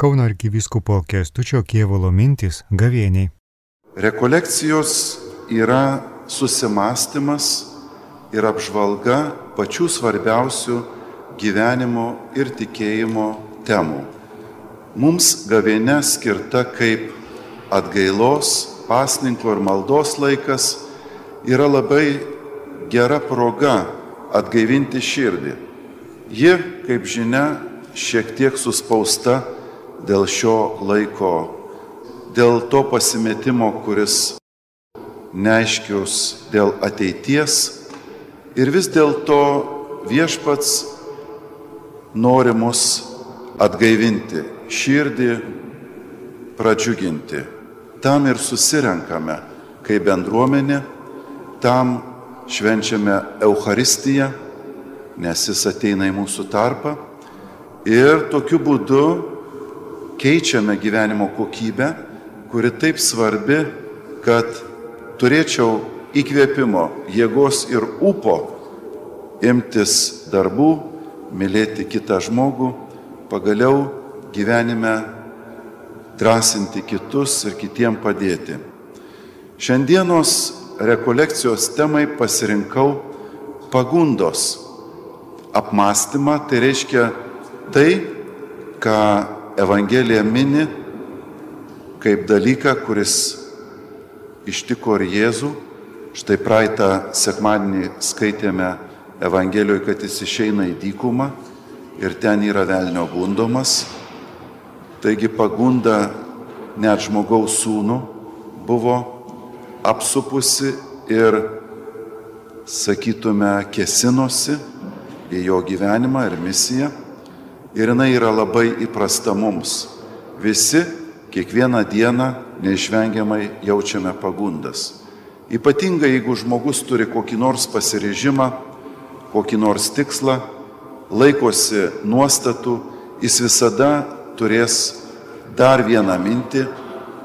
Kauno arkivyskupo Kestučio Kievolo mintis gavėniai. Rekolekcijos yra susimastymas ir apžvalga pačių svarbiausių gyvenimo ir tikėjimo temų. Mums gavėne skirta kaip atgailos, pasninko ir maldos laikas yra labai gera proga atgaivinti širdį. Ji, kaip žinia, šiek tiek suspausta dėl šio laiko, dėl to pasimetimo, kuris neaiškius dėl ateities ir vis dėlto viešpats nori mus atgaivinti, širdį pradžiuginti. Tam ir susirenkame kaip bendruomenė, tam švenčiame Euharistiją, nes jis ateina į mūsų tarpą ir tokiu būdu keičiame gyvenimo kokybę, kuri taip svarbi, kad turėčiau įkvėpimo, jėgos ir upo imtis darbų, mylėti kitą žmogų, pagaliau gyvenime drąsinti kitus ir kitiem padėti. Šiandienos rekolekcijos temai pasirinkau pagundos apmąstymą, tai reiškia tai, ką Evangelija mini kaip dalyką, kuris ištiko ir Jėzų. Štai praeitą sekmadienį skaitėme Evangelijoje, kad jis išeina į dykumą ir ten yra velnio gundomas. Taigi pagunda net žmogaus sūnų buvo apsupusi ir, sakytume, kesinosi į jo gyvenimą ir misiją ir jinai yra labai įprasta mums. Visi kiekvieną dieną neišvengiamai jaučiame pagundas. Ypatingai jeigu žmogus turi kokį nors pasirežimą, kokį nors tikslą, laikosi nuostatų, jis visada turės dar vieną mintį,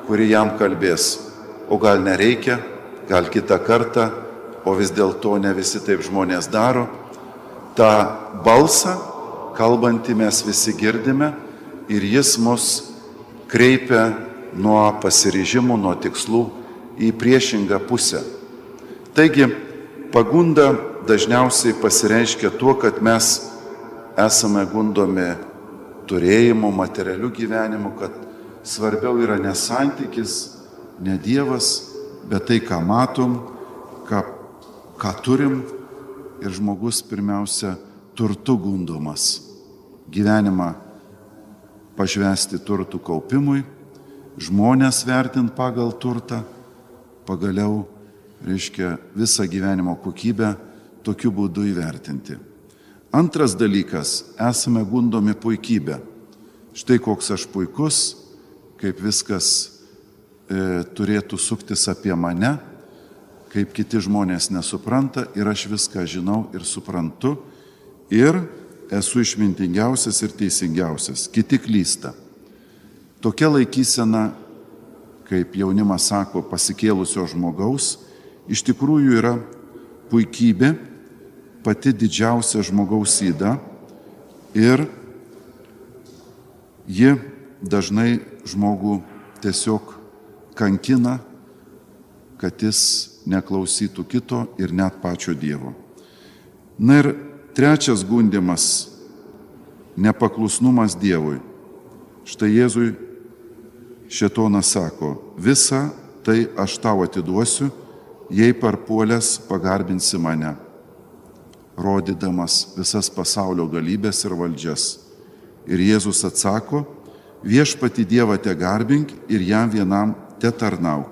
kuri jam kalbės. O gal nereikia, gal kitą kartą, o vis dėlto ne visi taip žmonės daro. Ta balsą kalbantį mes visi girdime ir jis mus kreipia nuo pasiryžimų, nuo tikslų į priešingą pusę. Taigi, pagunda dažniausiai pasireiškia tuo, kad mes esame gundomi turėjimu, materialiu gyvenimu, kad svarbiau yra ne santykis, ne Dievas, bet tai, ką matom, ką, ką turim ir žmogus pirmiausia turtu gundomas gyvenimą pašvesti turtų kaupimui, žmonės vertint pagal turtą, pagaliau, reiškia, visą gyvenimo kokybę tokiu būdu įvertinti. Antras dalykas - esame gundomi puikybė. Štai koks aš puikus, kaip viskas e, turėtų suktis apie mane, kaip kiti žmonės nesupranta ir aš viską žinau ir suprantu. Ir esu išmintingiausias ir teisingiausias, kiti klysta. Tokia laikysena, kaip jaunimas sako, pasikėlusio žmogaus, iš tikrųjų yra puikybė, pati didžiausia žmogaus įda ir ji dažnai žmogų tiesiog kankina, kad jis neklausytų kito ir net pačio Dievo. Na ir Trečias gundimas - nepaklusnumas Dievui. Štai Jėzui Šetonas sako, visą tai aš tau atiduosiu, jei parpuolės pagarbinsi mane, rodydamas visas pasaulio galybės ir valdžias. Ir Jėzus atsako, viešpati Dievą te garbink ir jam vienam te tarnauk.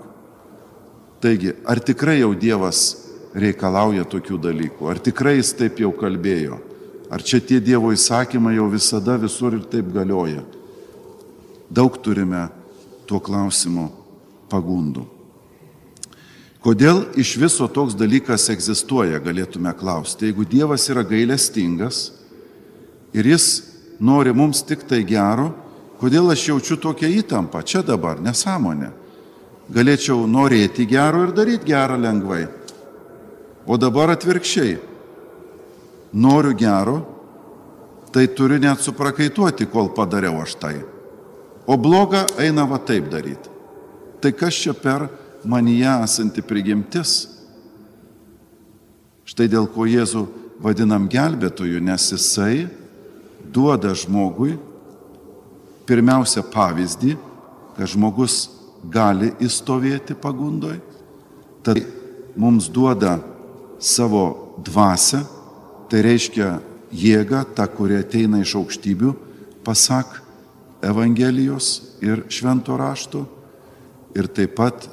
Taigi, ar tikrai jau Dievas reikalauja tokių dalykų. Ar tikrai jis taip jau kalbėjo? Ar čia tie Dievo įsakymai jau visada visur ir taip galioja? Daug turime tuo klausimu pagundų. Kodėl iš viso toks dalykas egzistuoja, galėtume klausti. Jeigu Dievas yra gailestingas ir jis nori mums tik tai gero, kodėl aš jaučiu tokią įtampą čia dabar, nesąmonę. Galėčiau norėti gero ir daryti gerą lengvai. O dabar atvirkščiai. Noriu gero, tai turiu net suprakaituoti, kol padariau aš tai. O bloga eina va taip daryti. Tai kas čia per manyje esanti prigimtis? Štai dėl ko Jėzų vadinam gelbėtoju, nes jisai duoda žmogui pirmiausia pavyzdį, kad žmogus gali įstovėti pagundoj, tad mums duoda savo dvasę, tai reiškia jėgą, tą, kuri ateina iš aukštybių, pasak Evangelijos ir švento rašto. Ir taip pat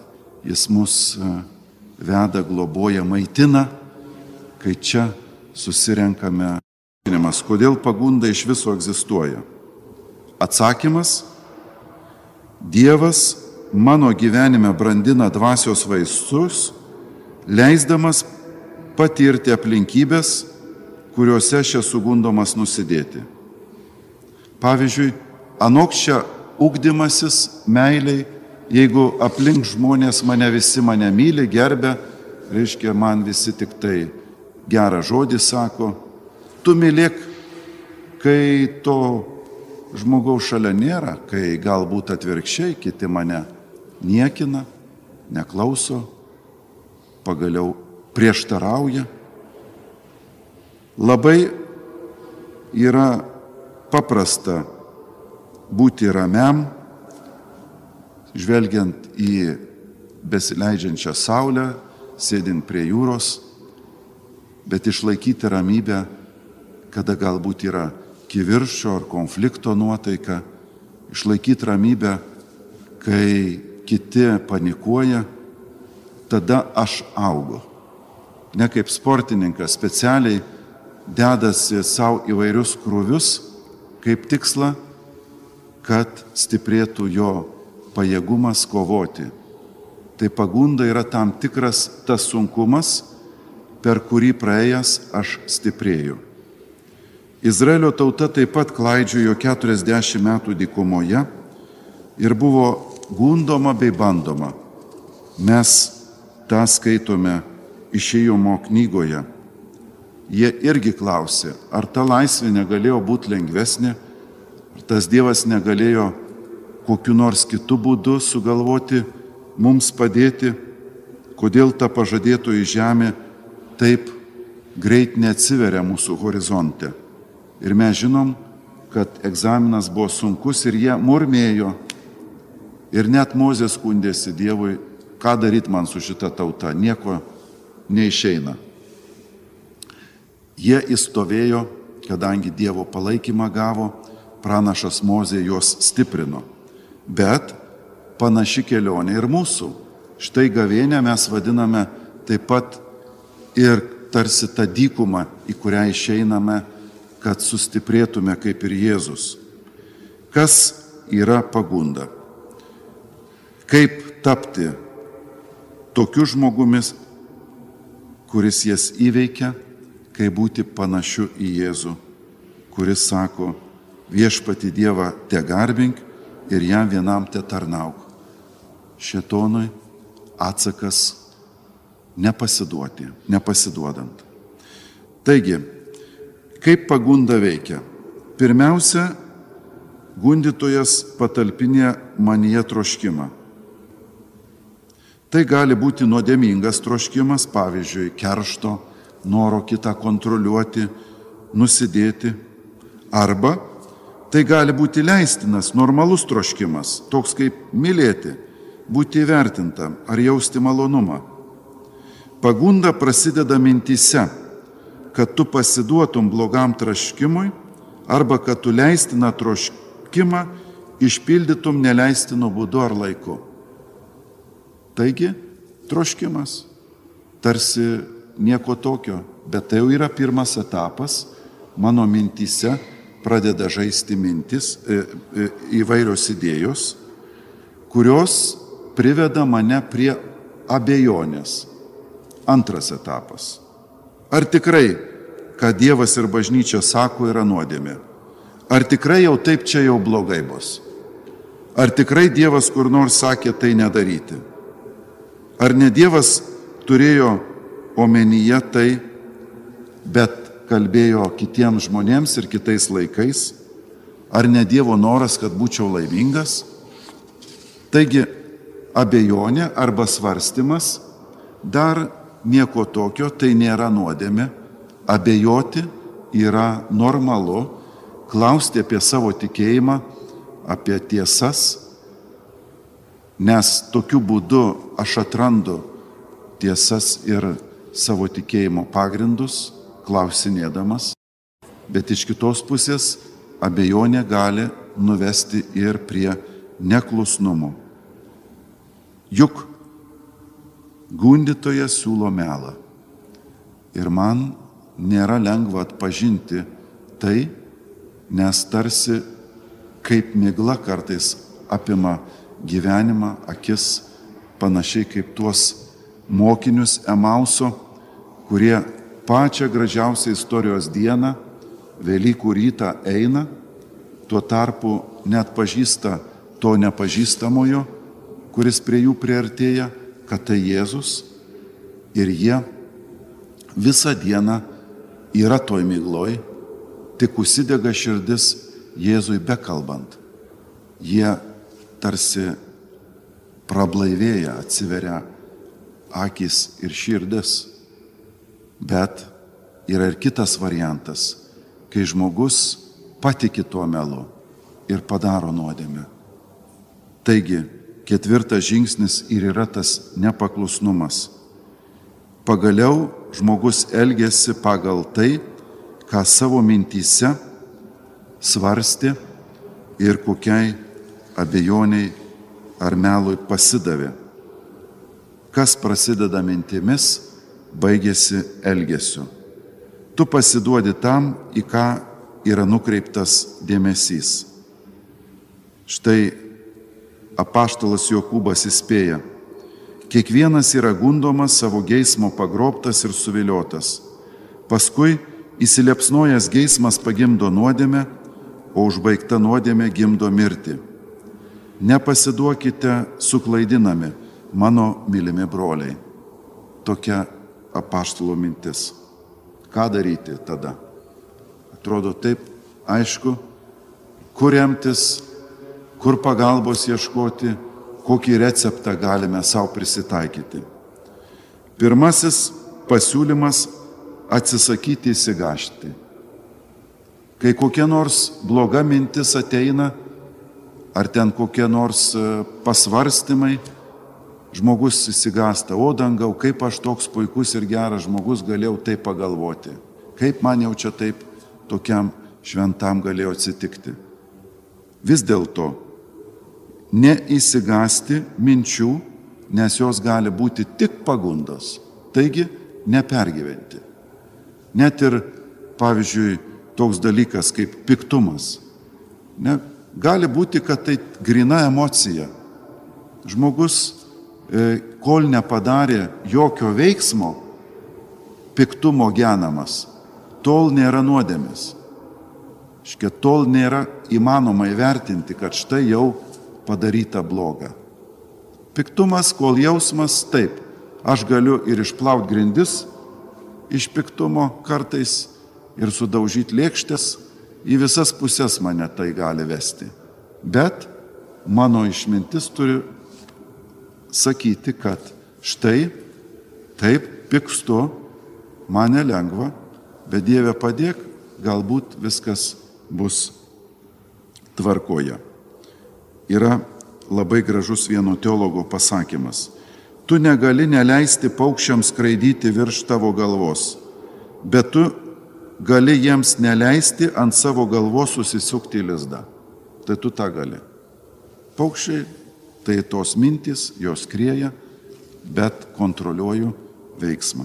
jis mus e, veda, globoja, maitina, kai čia susirenkame. Kodėl pagunda iš viso egzistuoja? Atsakymas - Dievas mano gyvenime brandina dvasios vaistus, leisdamas patirti aplinkybės, kuriuose aš esu gundomas nusidėti. Pavyzdžiui, anokščia ugdymasis meiliai, jeigu aplink žmonės mane visi mane myli, gerbė, reiškia, man visi tik tai gerą žodį sako, tu mylėk, kai to žmogaus šalia nėra, kai galbūt atvirkščiai kiti mane niekina, neklauso, pagaliau prieštarauja. Labai yra paprasta būti ramiam, žvelgiant į besileidžiančią saulę, sėdint prie jūros, bet išlaikyti ramybę, kada galbūt yra kiviršio ar konflikto nuotaika, išlaikyti ramybę, kai kiti panikuoja, tada aš augu. Ne kaip sportininkas specialiai dedasi savo įvairius krūvius kaip tikslą kad stiprėtų jo pajėgumas kovoti. Tai pagunda yra tam tikras tas sunkumas, per kurį praėjęs aš stiprėju. Izraelio tauta taip pat klaidžiojo 40 metų dykumoje ir buvo gundoma bei bandoma. Mes tą skaitome išėjimo knygoje. Jie irgi klausė, ar ta laisvė negalėjo būti lengvesnė, Ar tas Dievas negalėjo kokiu nors kitu būdu sugalvoti mums padėti, kodėl ta pažadėtoji žemė taip greit neatsiveria mūsų horizonte. Ir mes žinom, kad egzaminas buvo sunkus ir jie murmėjo. Ir net Mozė skundėsi Dievui, ką daryti man su šita tauta, nieko neišeina. Jie įstovėjo, kadangi Dievo palaikymą gavo pranašas Mozė juos stiprino. Bet panaši kelionė ir mūsų. Štai gavėnę mes vadiname taip pat ir tarsi tą dykumą, į kurią išeiname, kad sustiprėtume kaip ir Jėzus. Kas yra pagunda? Kaip tapti tokiu žmogumis, kuris jas įveikia, kaip būti panašiu į Jėzų, kuris sako, viešpati Dievą te garbink ir jam vienam te tarnauk. Šetonui atsakas nepasiduoti, nepasiduodant. Taigi, kaip pagunda veikia? Pirmiausia, gundytojas patalpinė manyje troškimą. Tai gali būti nuodėmingas troškimas, pavyzdžiui, keršto, noro kitą kontroliuoti, nusidėti, arba Tai gali būti leistinas, normalus troškimas, toks kaip mylėti, būti įvertintam ar jausti malonumą. Pagunda prasideda mintise, kad tu pasiduotum blogam troškimui arba kad tu leistiną troškimą išpildytum neleistinu būdu ar laiku. Taigi, troškimas tarsi nieko tokio, bet tai jau yra pirmas etapas mano mintise pradeda žaisti mintis, e, e, įvairios idėjos, kurios priveda mane prie abejonės. Antras etapas. Ar tikrai, ką Dievas ir bažnyčia sako, yra nuodėmė? Ar tikrai jau taip čia jau blogai bus? Ar tikrai Dievas kur nors sakė tai nedaryti? Ar ne Dievas turėjo omenyje tai, bet kalbėjo kitiems žmonėms ir kitais laikais, ar ne Dievo noras, kad būčiau laimingas. Taigi abejonė arba svarstymas dar nieko tokio, tai nėra nuodėmė. Abejoti yra normalu, klausti apie savo tikėjimą, apie tiesas, nes tokiu būdu aš atrandu tiesas ir savo tikėjimo pagrindus, klausinėdamas, bet iš kitos pusės abejonė gali nuvesti ir prie neklusnumo. Juk gundytojas siūlo melą. Ir man nėra lengva atpažinti tai, nes tarsi kaip migla kartais apima gyvenimą, akis, panašiai kaip tuos mokinius Emauso, kurie pačią gražiausią istorijos dieną, Velykų rytą eina, tuo tarpu net pažįsta to nepažįstamojo, kuris prie jų priartėja, kad tai Jėzus ir jie visą dieną yra toj mygloj, tik užsidega širdis Jėzui bekalbant. Jie tarsi prablaivėja, atsiveria akis ir širdis. Bet yra ir kitas variantas, kai žmogus patiki tuo melu ir padaro nuodėmę. Taigi, ketvirtas žingsnis ir yra tas nepaklusnumas. Pagaliau žmogus elgesi pagal tai, ką savo mintyse svarstė ir kokiai abejoniai ar melui pasidavė. Kas prasideda mintimis, baigėsi elgesiu. Tu pasiduodi tam, į ką yra nukreiptas dėmesys. Štai apaštalas Jokūbas įspėja, kiekvienas yra gundomas savo geismo pagrobtas ir suviliotas. Paskui įsilepsnojęs geismas pagimdo nuodėmę, o užbaigta nuodėmė gimdo mirtį. Nepasiduokite suklaidinami, mano mylimi broliai. Tokia apaštalo mintis. Ką daryti tada? Atrodo taip aišku, kur remtis, kur pagalbos ieškoti, kokį receptą galime savo prisitaikyti. Pirmasis pasiūlymas - atsisakyti įsigašti Kai kokia nors bloga mintis ateina, ar ten kokie nors e, pasvarstymai, žmogus įsigasta, o dangau, kaip aš toks puikus ir geras žmogus galėjau taip pagalvoti, kaip man jau čia taip tokiam šventam galėjo atsitikti. Vis dėlto neįsigasti minčių, nes jos gali būti tik pagundos, taigi nepergyventi. Net ir, pavyzdžiui, toks dalykas kaip piktumas. Ne, gali būti, kad tai grina emocija. Žmogus, e, kol nepadarė jokio veiksmo, piktumo genamas, tol nėra nuodėmės. Škia tol nėra įmanoma įvertinti, kad štai jau padaryta bloga. Piktumas, kol jausmas taip, aš galiu ir išplauti grindis iš piktumo kartais ir sudaužyti lėkštės, į visas pusės mane tai gali vesti. Bet mano išmintis turi sakyti, kad štai taip pikstu, man nelengva, bet Dieve padėk, galbūt viskas bus tvarkoje. Yra labai gražus vieno teologo pasakymas. Tu negali neleisti paukščiams skraidyti virš tavo galvos, bet tu gali jiems neleisti ant savo galvos susisukti lizdą. Tai tu tą gali. Paukščiai tai tos mintys, jos krieja, bet kontroliuoju veiksmą.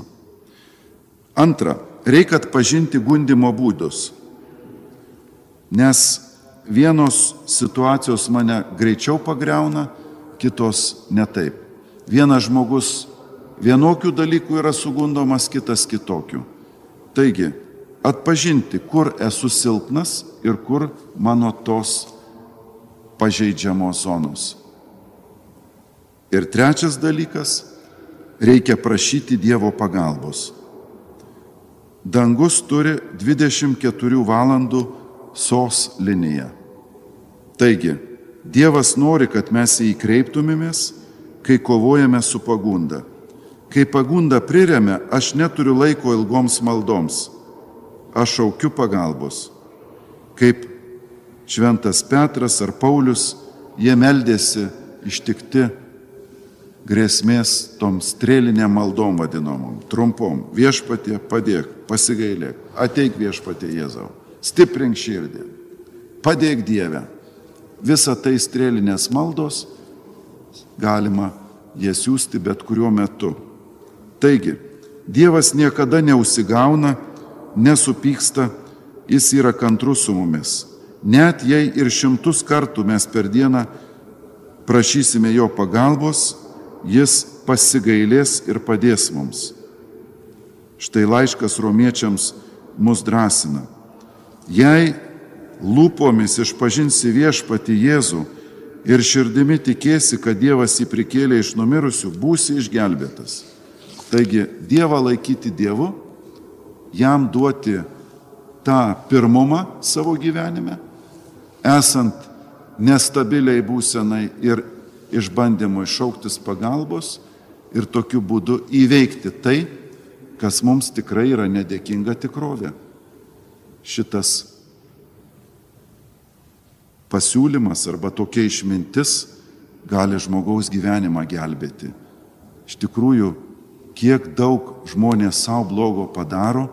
Antra, reikia atpažinti gundimo būdus, nes vienos situacijos mane greičiau pagreuna, kitos netaip. Vienas žmogus vienokių dalykų yra sugundomas, kitas kitokių. Taigi, atpažinti, kur esu silpnas ir kur mano tos pažeidžiamos zonos. Ir trečias dalykas - reikia prašyti Dievo pagalbos. Dangus turi 24 valandų sos liniją. Taigi, Dievas nori, kad mes į jį kreiptumėmės, kai kovojame su pagunda. Kai pagunda priremia, aš neturiu laiko ilgoms maldoms. Aš šaukiu pagalbos. Kaip Šventas Petras ar Paulius, jie meldėsi ištikti grėsmės tom strėlinėm maldom vadinamom, trumpom. Viešpatie padėk, pasigailėk, ateik viešpatie Jėzau, stiprink širdį, padėk Dievę. Visa tai strėlinės maldos galima jas siūsti bet kuriuo metu. Taigi, Dievas niekada neusigauna, nesupyksta, jis yra kantrus su mumis. Net jei ir šimtus kartų mes per dieną prašysime jo pagalbos, jis pasigailės ir padės mums. Štai laiškas romiečiams mus drąsina. Jei lūpomis išpažinsi viešpati Jėzų ir širdimi tikėsi, kad Dievas jį prikėlė iš numirusių, būsi išgelbėtas. Taigi Dievą laikyti Dievu, jam duoti tą pirmumą savo gyvenime, esant nestabiliai būsenai ir išbandymui šauktis pagalbos ir tokiu būdu įveikti tai, kas mums tikrai yra nedėkinga tikrovė. Šitas pasiūlymas arba tokia išmintis gali žmogaus gyvenimą gelbėti. Iš tikrųjų, kiek daug žmonės savo blogo padaro,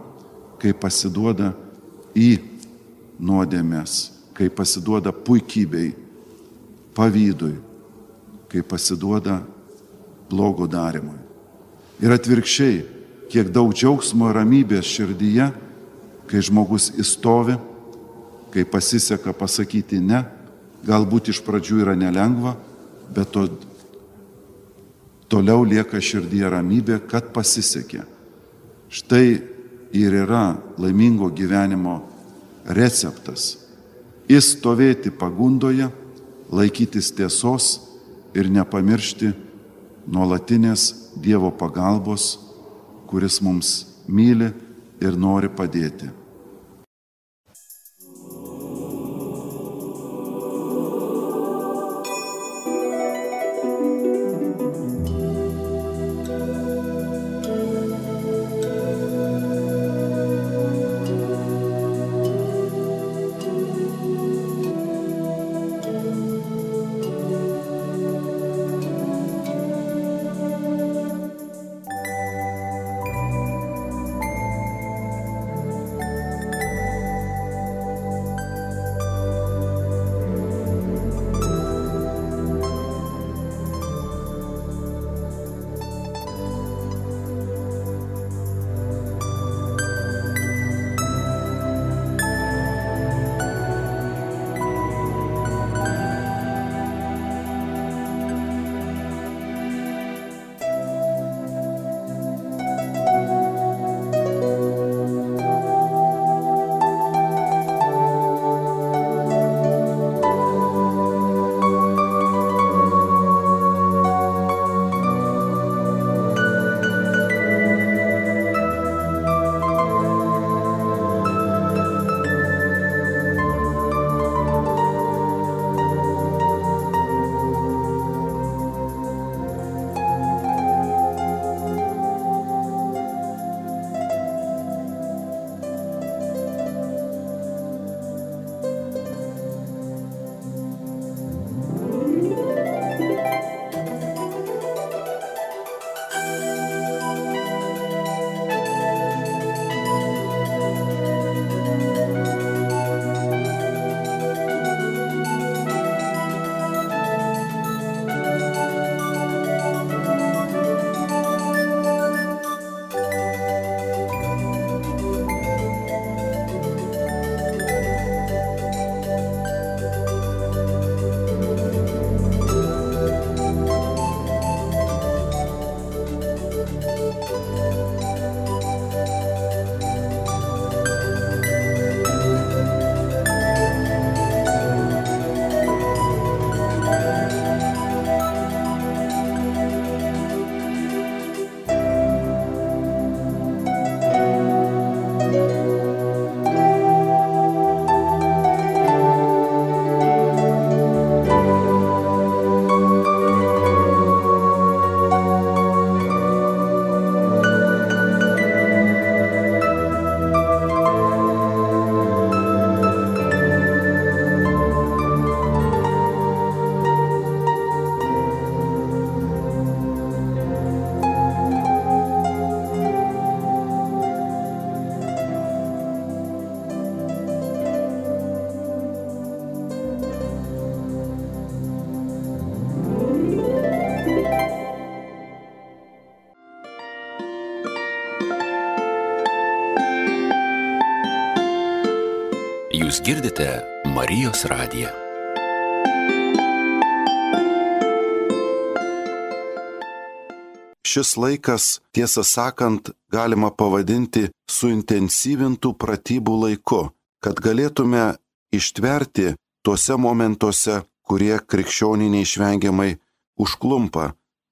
kai pasiduoda į nuodėmės, kai pasiduoda puikybei, pavydui, kai pasiduoda blogo darimui. Ir atvirkščiai, kiek daug džiaugsmo ir ramybės širdyje, kai žmogus įstovi, kai pasiseka pasakyti ne, galbūt iš pradžių yra nelengva, bet to toliau lieka širdyje ramybė, kad pasisekė. Štai ir yra laimingo gyvenimo receptas. Įstovėti pagundoje, laikytis tiesos ir nepamiršti nuolatinės Dievo pagalbos, kuris mums myli ir nori padėti. Girdite Marijos radiją. Šis laikas, tiesą sakant, galima pavadinti suintensyvintų pratybų laiku, kad galėtume ištverti tuose momentuose, kurie krikščionį neišvengiamai užklumpa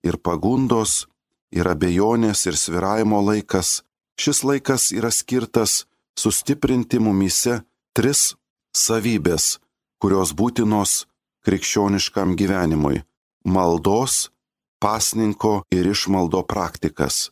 ir pagundos, ir abejonės, ir sviravimo laikas. Šis laikas yra skirtas sustiprinti mumise tris savybės, kurios būtinos krikščioniškam gyvenimui - maldos, pasninko ir išmaldo praktikas,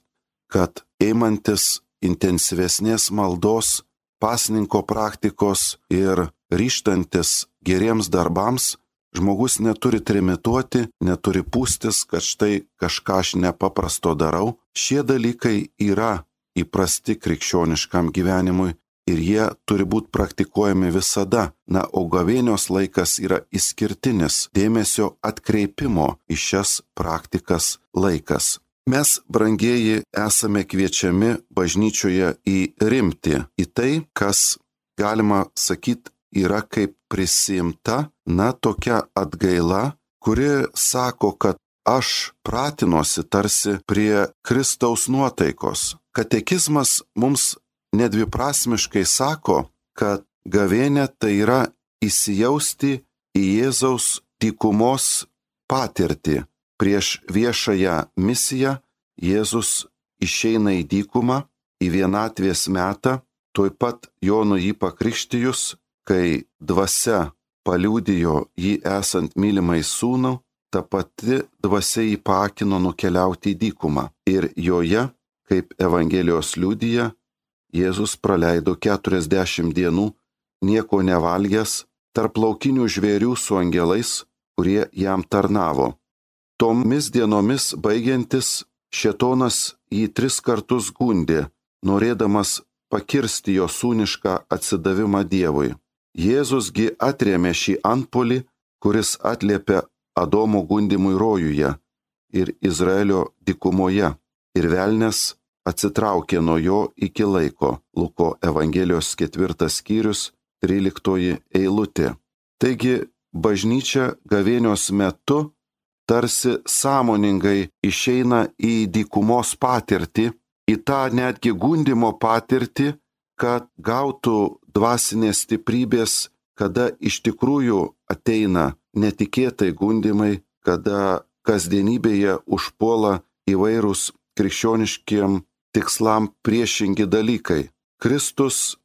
kad eimantis intensyvesnės maldos, pasninko praktikos ir ryštantis geriems darbams, žmogus neturi trimituoti, neturi pūstis, kad štai kažką aš nepaprasto darau. Šie dalykai yra įprasti krikščioniškam gyvenimui ir jie turi būti praktikuojami visada. Na, o gavėnios laikas yra išskirtinis dėmesio atkreipimo į šias praktikas laikas. Mes, brangieji, esame kviečiami bažnyčioje į rimti, į tai, kas, galima sakyti, yra kaip prisimta, na, tokia atgaila, kuri sako, kad aš pratinuosi tarsi prie Kristaus nuotaikos. Katekizmas mums nedviprasmiškai sako, kad gavėnė tai yra įsijausti į Jėzaus dykumos patirtį. Prieš viešąją misiją Jėzus išeina į dykumą, į vienatvės metą, tuoj pat Jonu jį pakrikštijus, kai dvasia paliūdijo jį esant mylimai sūnų, ta pati dvasia jį pakino nukeliauti į dykumą. Ir joje, kaip Evangelijos liūdija, Jėzus praleido 40 dienų, nieko nevalgęs, tarp laukinių žvėrių su angelais, kurie jam tarnavo. Tomis dienomis baigiantis, Šetonas jį tris kartus gundė, norėdamas pakirsti jo sūnišką atsidavimą Dievui. Jėzusgi atrėmė šį antpolį, kuris atliepia Adomo gundimui rojuje ir Izraelio dikumoje, ir velnės atsitraukė nuo jo iki laiko. Luko Evangelijos ketvirtas skyrius, tryliktoji eilutė. Taigi bažnyčia gavėnios metu tarsi sąmoningai išeina į dykumos patirtį, į tą netgi gundimo patirtį, kad gautų dvasinės stiprybės, kada iš tikrųjų ateina netikėtai gundimai, kada kasdienybėje užpuola įvairūs krikščioniškiem tikslam priešingi dalykai. Kristus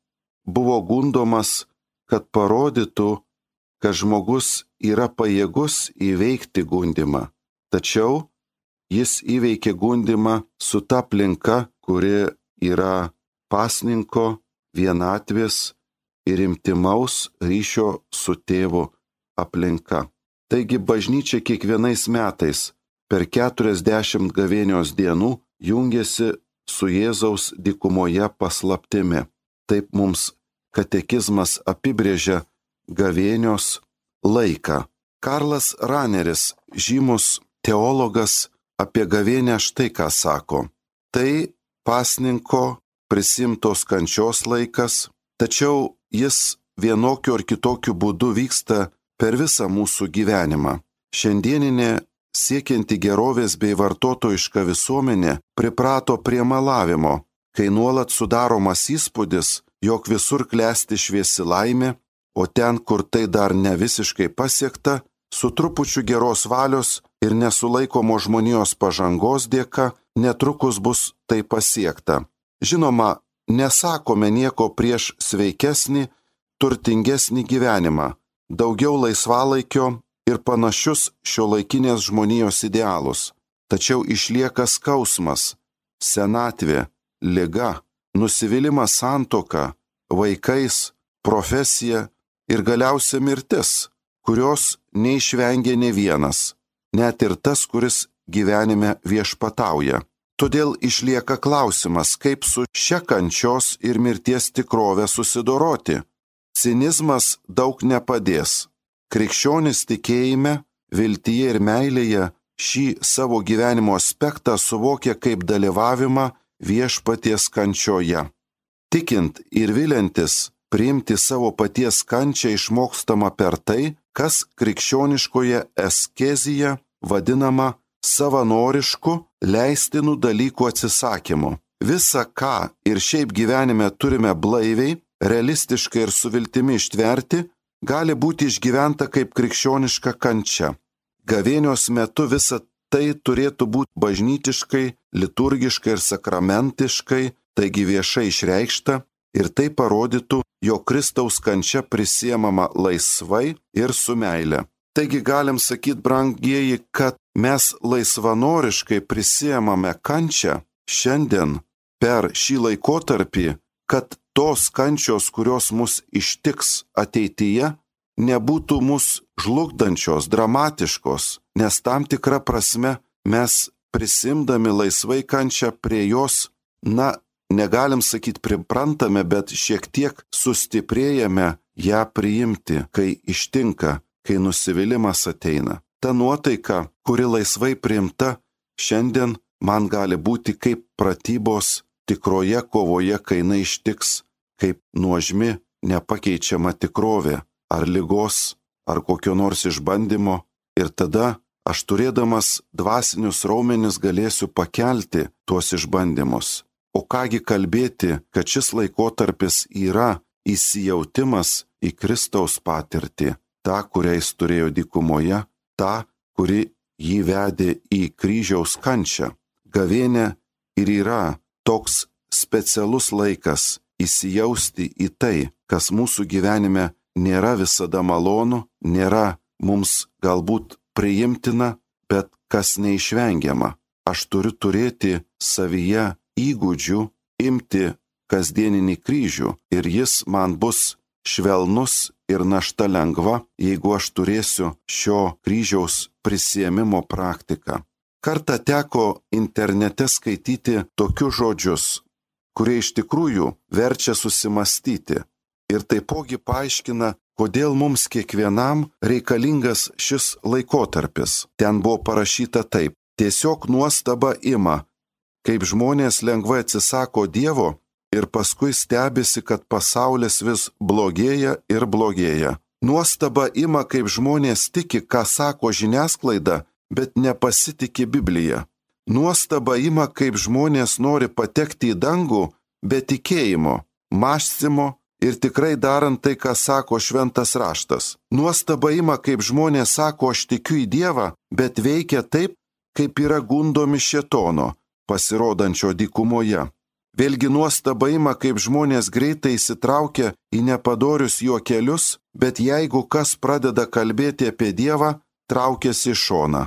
buvo gundomas, kad parodytų, kad žmogus yra pajėgus įveikti gundimą. Tačiau jis įveikė gundimą su ta aplinka, kuri yra pasninko, vienatvės ir imtimaus ryšio su tėvu aplinka. Taigi bažnyčia kiekvienais metais per 40 gavėnios dienų jungiasi su Jėzaus dykumoje paslaptimi. Taip mums katekizmas apibrėžia gavėnios laiką. Karlas Raneris, žymus teologas, apie gavėnę štai ką sako. Tai pasninko prisimtos kančios laikas, tačiau jis vienokiu ar kitokiu būdu vyksta per visą mūsų gyvenimą. Šiandieninė siekianti gerovės bei vartotojiška visuomenė priprato prie malavimo, kai nuolat sudaromas įspūdis, jog visur klesti šviesi laimė, o ten, kur tai dar ne visiškai pasiekta, su trupučiu geros valios ir nesulaikomo žmonijos pažangos dėka netrukus bus tai pasiekta. Žinoma, nesakome nieko prieš sveikesnį, turtingesnį gyvenimą, daugiau laisvalaikio ir panašius šio laikinės žmonijos idealus. Tačiau išlieka skausmas, senatvė, lyga, nusivylimas santoka, vaikais, profesija ir galiausia mirtis, kurios neišvengia ne vienas, net ir tas, kuris gyvenime viešpatauja. Todėl išlieka klausimas, kaip su šia kančios ir mirties tikrove susidoroti. Cinizmas daug nepadės. Krikščionis tikėjime, viltyje ir meilėje šį savo gyvenimo aspektą suvokia kaip dalyvavimą viešpaties kančioje. Tikint ir vilintis, priimti savo paties kančią išmokstama per tai, kas krikščioniškoje eskezija vadinama savanorišku, leistinų dalykų atsisakymu. Visa, ką ir šiaip gyvenime turime blaiviai, realistiškai ir su viltimi ištverti, gali būti išgyventa kaip krikščioniška kančia. Gavėnios metu visa tai turėtų būti bažnytiškai, liturgiškai ir sakramentiškai, taigi viešai išreikšta ir tai parodytų, jo Kristaus kančia prisiemama laisvai ir su meile. Taigi galim sakyti, brangieji, kad mes laisvanoriškai prisiemame kančią šiandien per šį laikotarpį, kad tos kančios, kurios mus ištiks ateityje, nebūtų mus žlugdančios, dramatiškos, nes tam tikrą prasme mes prisimdami laisvai kančią prie jos, na, negalim sakyti priprantame, bet šiek tiek sustiprėjame ją priimti, kai ištinka, kai nusivylimas ateina. Ta nuotaika, kuri laisvai priimta, šiandien man gali būti kaip pratybos tikroje kovoje, kai jinai ištiks, kaip nuožmi, nepakeičiama tikrovė, ar lygos, ar kokio nors išbandymo, ir tada aš turėdamas dvasinius raumenis galėsiu pakelti tuos išbandymus. O kągi kalbėti, kad šis laikotarpis yra įsijautimas į Kristaus patirtį, tą, kurią jis turėjo dykumoje, tą, kuri jį vedė į kryžiaus kančią. Gavėnė ir yra toks specialus laikas įsijausti į tai, kas mūsų gyvenime nėra visada malonu, nėra mums galbūt priimtina, bet kas neišvengiama. Aš turiu turėti savyje įgūdžių imti kasdieninį kryžių ir jis man bus švelnus ir našta lengva, jeigu aš turėsiu šio kryžiaus prisėmimo praktiką. Kartą teko internete skaityti tokius žodžius, kurie iš tikrųjų verčia susimastyti ir taipogi paaiškina, kodėl mums kiekvienam reikalingas šis laikotarpis. Ten buvo parašyta taip, tiesiog nuostaba ima, kaip žmonės lengvai atsisako Dievo ir paskui stebisi, kad pasaulis vis blogėja ir blogėja. Nuostaba ima, kaip žmonės tiki, ką sako žiniasklaida, bet nepasitikė Biblija. Nuostaba ima, kaip žmonės nori patekti į dangų be tikėjimo, mąstymo ir tikrai darant tai, ką sako šventas raštas. Nuostaba ima, kaip žmonės sako, aš tikiu į Dievą, bet veikia taip, kaip yra gundomi šetono, pasirodančio dykumoje. Vėlgi nuostaba ima, kaip žmonės greitai įsitraukia į nepadorius juokelius, bet jeigu kas pradeda kalbėti apie Dievą, traukiasi į šoną.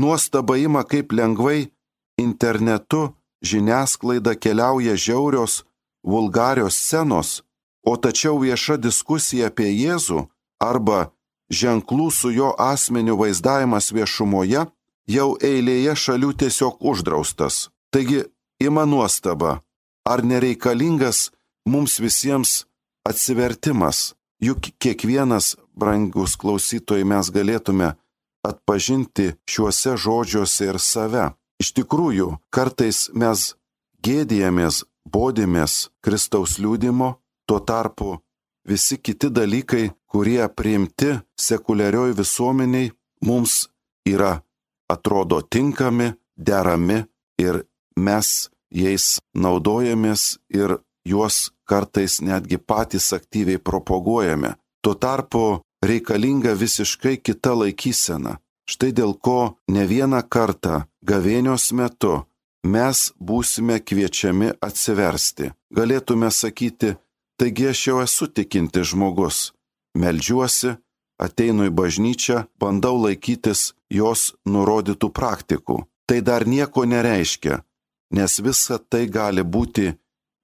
Nuostaba ima, kaip lengvai internetu žiniasklaida keliauja žiaurios, vulgarios scenos, o tačiau vieša diskusija apie Jėzų arba ženklų su jo asmeniu vaizdavimas viešumoje jau eilėje šalių tiesiog uždraustas. Taigi ima nuostaba, ar nereikalingas mums visiems atsivertimas, juk kiekvienas, brangus klausytojai, mes galėtume atpažinti šiuose žodžiuose ir save. Iš tikrųjų, kartais mes gėdėjamės, bodėmės Kristaus liūdimo, tuo tarpu visi kiti dalykai, kurie priimti sekuliarioj visuomeniai, mums yra atrodo tinkami, derami ir mes jais naudojamės ir juos kartais netgi patys aktyviai propaguojame. Tuo tarpu reikalinga visiškai kita laikysena. Štai dėl ko ne vieną kartą gavėnios metu mes būsime kviečiami atsiversti. Galėtume sakyti, taigi aš jau esu tikinti žmogus. Meldžiuosi, ateinu į bažnyčią, bandau laikytis jos nurodytų praktikų. Tai dar nieko nereiškia, nes visa tai gali būti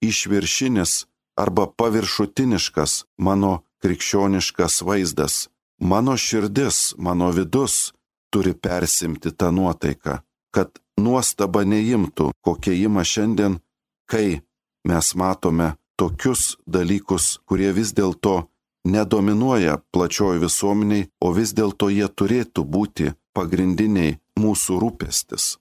išviršinis arba paviršutiniškas mano krikščioniškas vaizdas. Mano širdis, mano vidus turi persimti tą nuotaiką, kad nuostaba neimtų, kokia ima šiandien, kai mes matome tokius dalykus, kurie vis dėlto nedominuoja plačioji visuomeniai, o vis dėlto jie turėtų būti pagrindiniai mūsų rūpestis.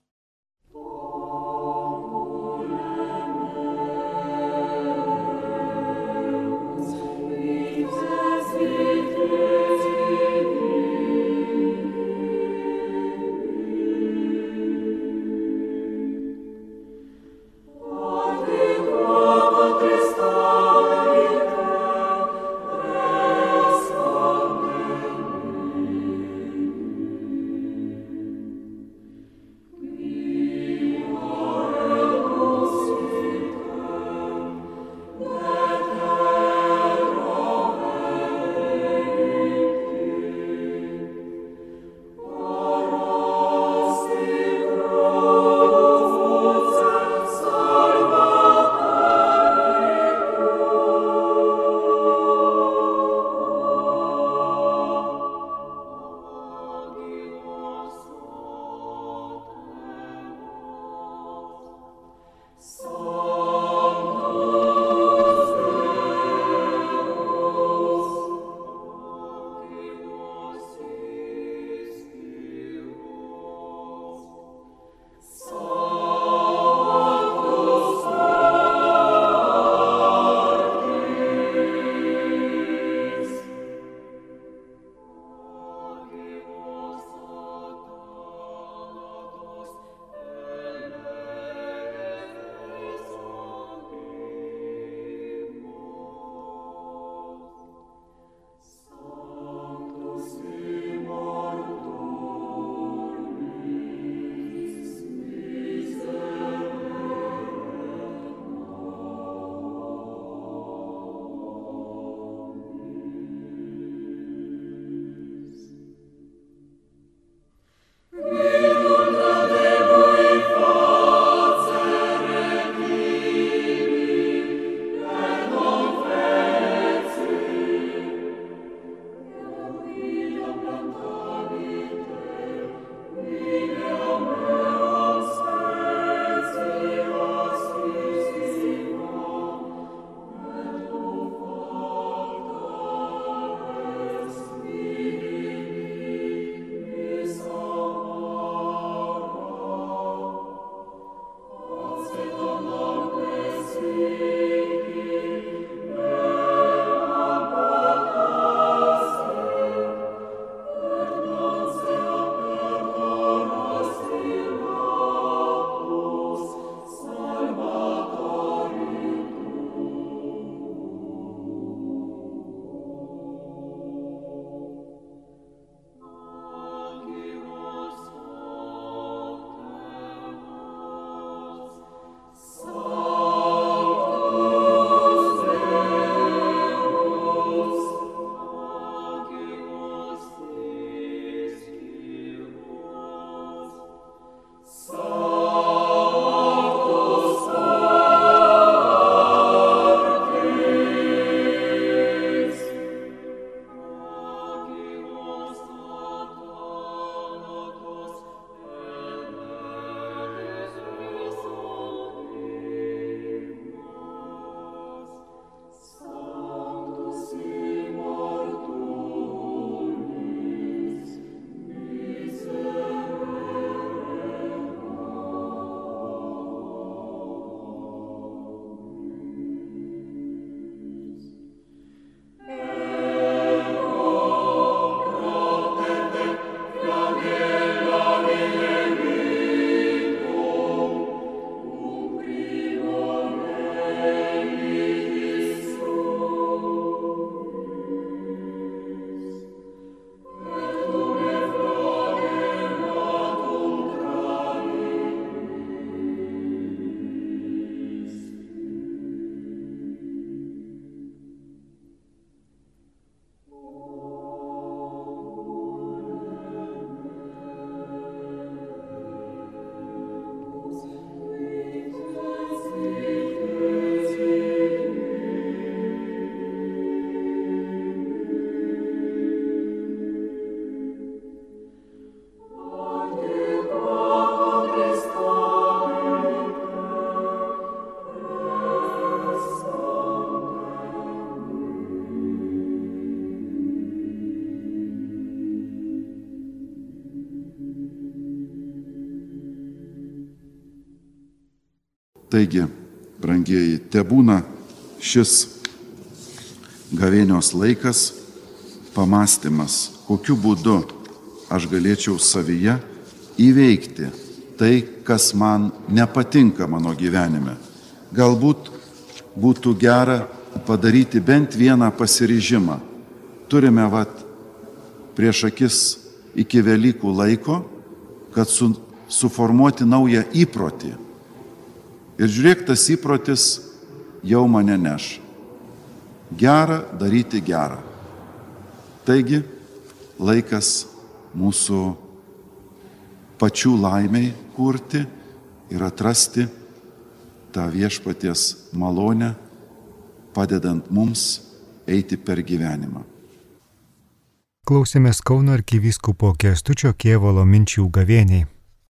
Taigi, brangieji, te būna šis gavėnios laikas, pamastymas, kokiu būdu aš galėčiau savyje įveikti tai, kas man nepatinka mano gyvenime. Galbūt būtų gera padaryti bent vieną pasiryžimą. Turime vat prieš akis iki Velykų laiko, kad su, suformuoti naują įprotį. Ir žiūrėk, tas įprotis jau mane neš. Gera daryti gerą. Taigi, laikas mūsų pačių laimiai kurti ir atrasti tą viešpaties malonę, padedant mums eiti per gyvenimą. Klausėmės Kauno arkivyskupo Kestučio Kievalo minčių gavėniai.